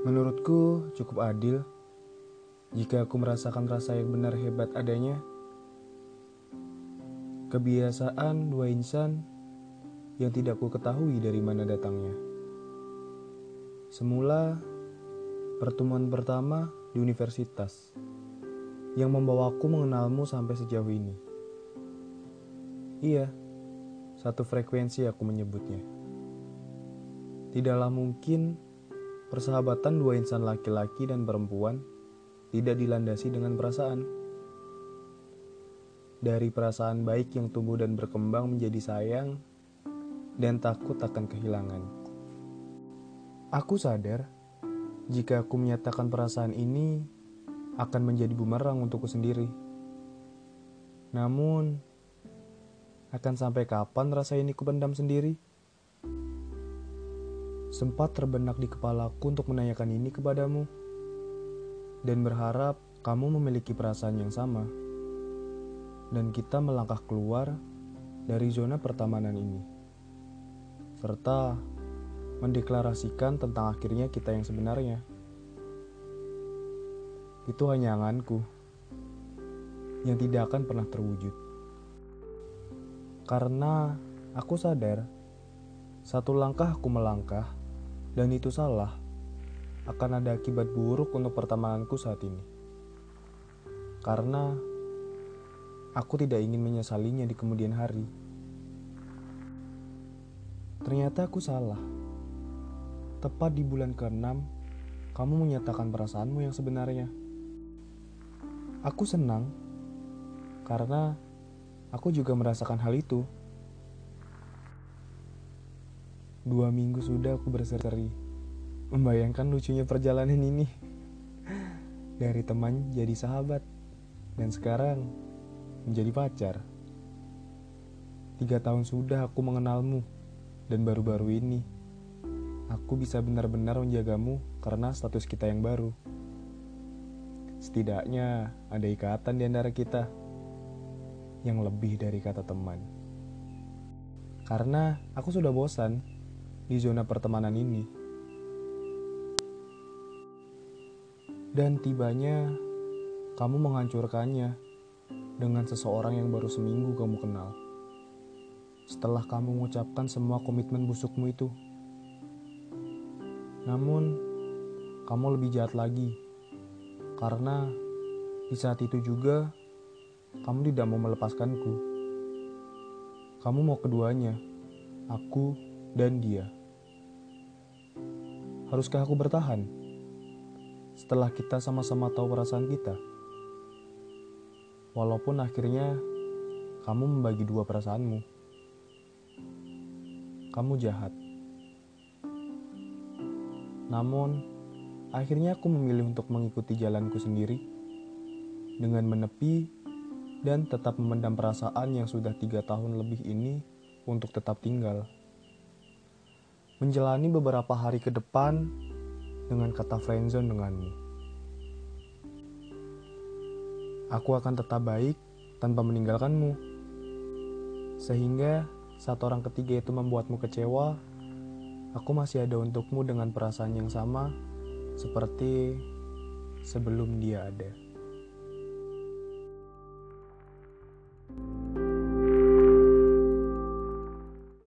Menurutku cukup adil jika aku merasakan rasa yang benar hebat adanya. Kebiasaan dua insan yang tidak ku ketahui dari mana datangnya. Semula pertemuan pertama di universitas yang membawaku mengenalmu sampai sejauh ini. Iya, satu frekuensi aku menyebutnya. Tidaklah mungkin persahabatan dua insan laki-laki dan perempuan tidak dilandasi dengan perasaan. Dari perasaan baik yang tumbuh dan berkembang menjadi sayang dan takut akan kehilangan. Aku sadar jika aku menyatakan perasaan ini akan menjadi bumerang untukku sendiri. Namun, akan sampai kapan rasa ini kupendam sendiri? Sempat terbenak di kepalaku untuk menanyakan ini kepadamu dan berharap kamu memiliki perasaan yang sama, dan kita melangkah keluar dari zona pertemanan ini, serta mendeklarasikan tentang akhirnya kita yang sebenarnya. Itu hanya anganku yang tidak akan pernah terwujud, karena aku sadar satu langkah aku melangkah, dan itu salah akan ada akibat buruk untuk pertemananku saat ini. Karena aku tidak ingin menyesalinya di kemudian hari. Ternyata aku salah. Tepat di bulan ke-6, kamu menyatakan perasaanmu yang sebenarnya. Aku senang karena aku juga merasakan hal itu. Dua minggu sudah aku berseri Membayangkan lucunya perjalanan ini. Dari teman jadi sahabat. Dan sekarang menjadi pacar. Tiga tahun sudah aku mengenalmu. Dan baru-baru ini, aku bisa benar-benar menjagamu karena status kita yang baru. Setidaknya ada ikatan di antara kita yang lebih dari kata teman. Karena aku sudah bosan di zona pertemanan ini. Dan tibanya kamu menghancurkannya dengan seseorang yang baru seminggu kamu kenal. Setelah kamu mengucapkan semua komitmen busukmu itu. Namun, kamu lebih jahat lagi. Karena di saat itu juga kamu tidak mau melepaskanku. Kamu mau keduanya, aku dan dia. Haruskah aku bertahan? setelah kita sama-sama tahu perasaan kita. Walaupun akhirnya kamu membagi dua perasaanmu. Kamu jahat. Namun, akhirnya aku memilih untuk mengikuti jalanku sendiri dengan menepi dan tetap memendam perasaan yang sudah tiga tahun lebih ini untuk tetap tinggal. Menjalani beberapa hari ke depan dengan kata friendzone denganmu. Aku akan tetap baik tanpa meninggalkanmu. Sehingga saat orang ketiga itu membuatmu kecewa, aku masih ada untukmu dengan perasaan yang sama seperti sebelum dia ada.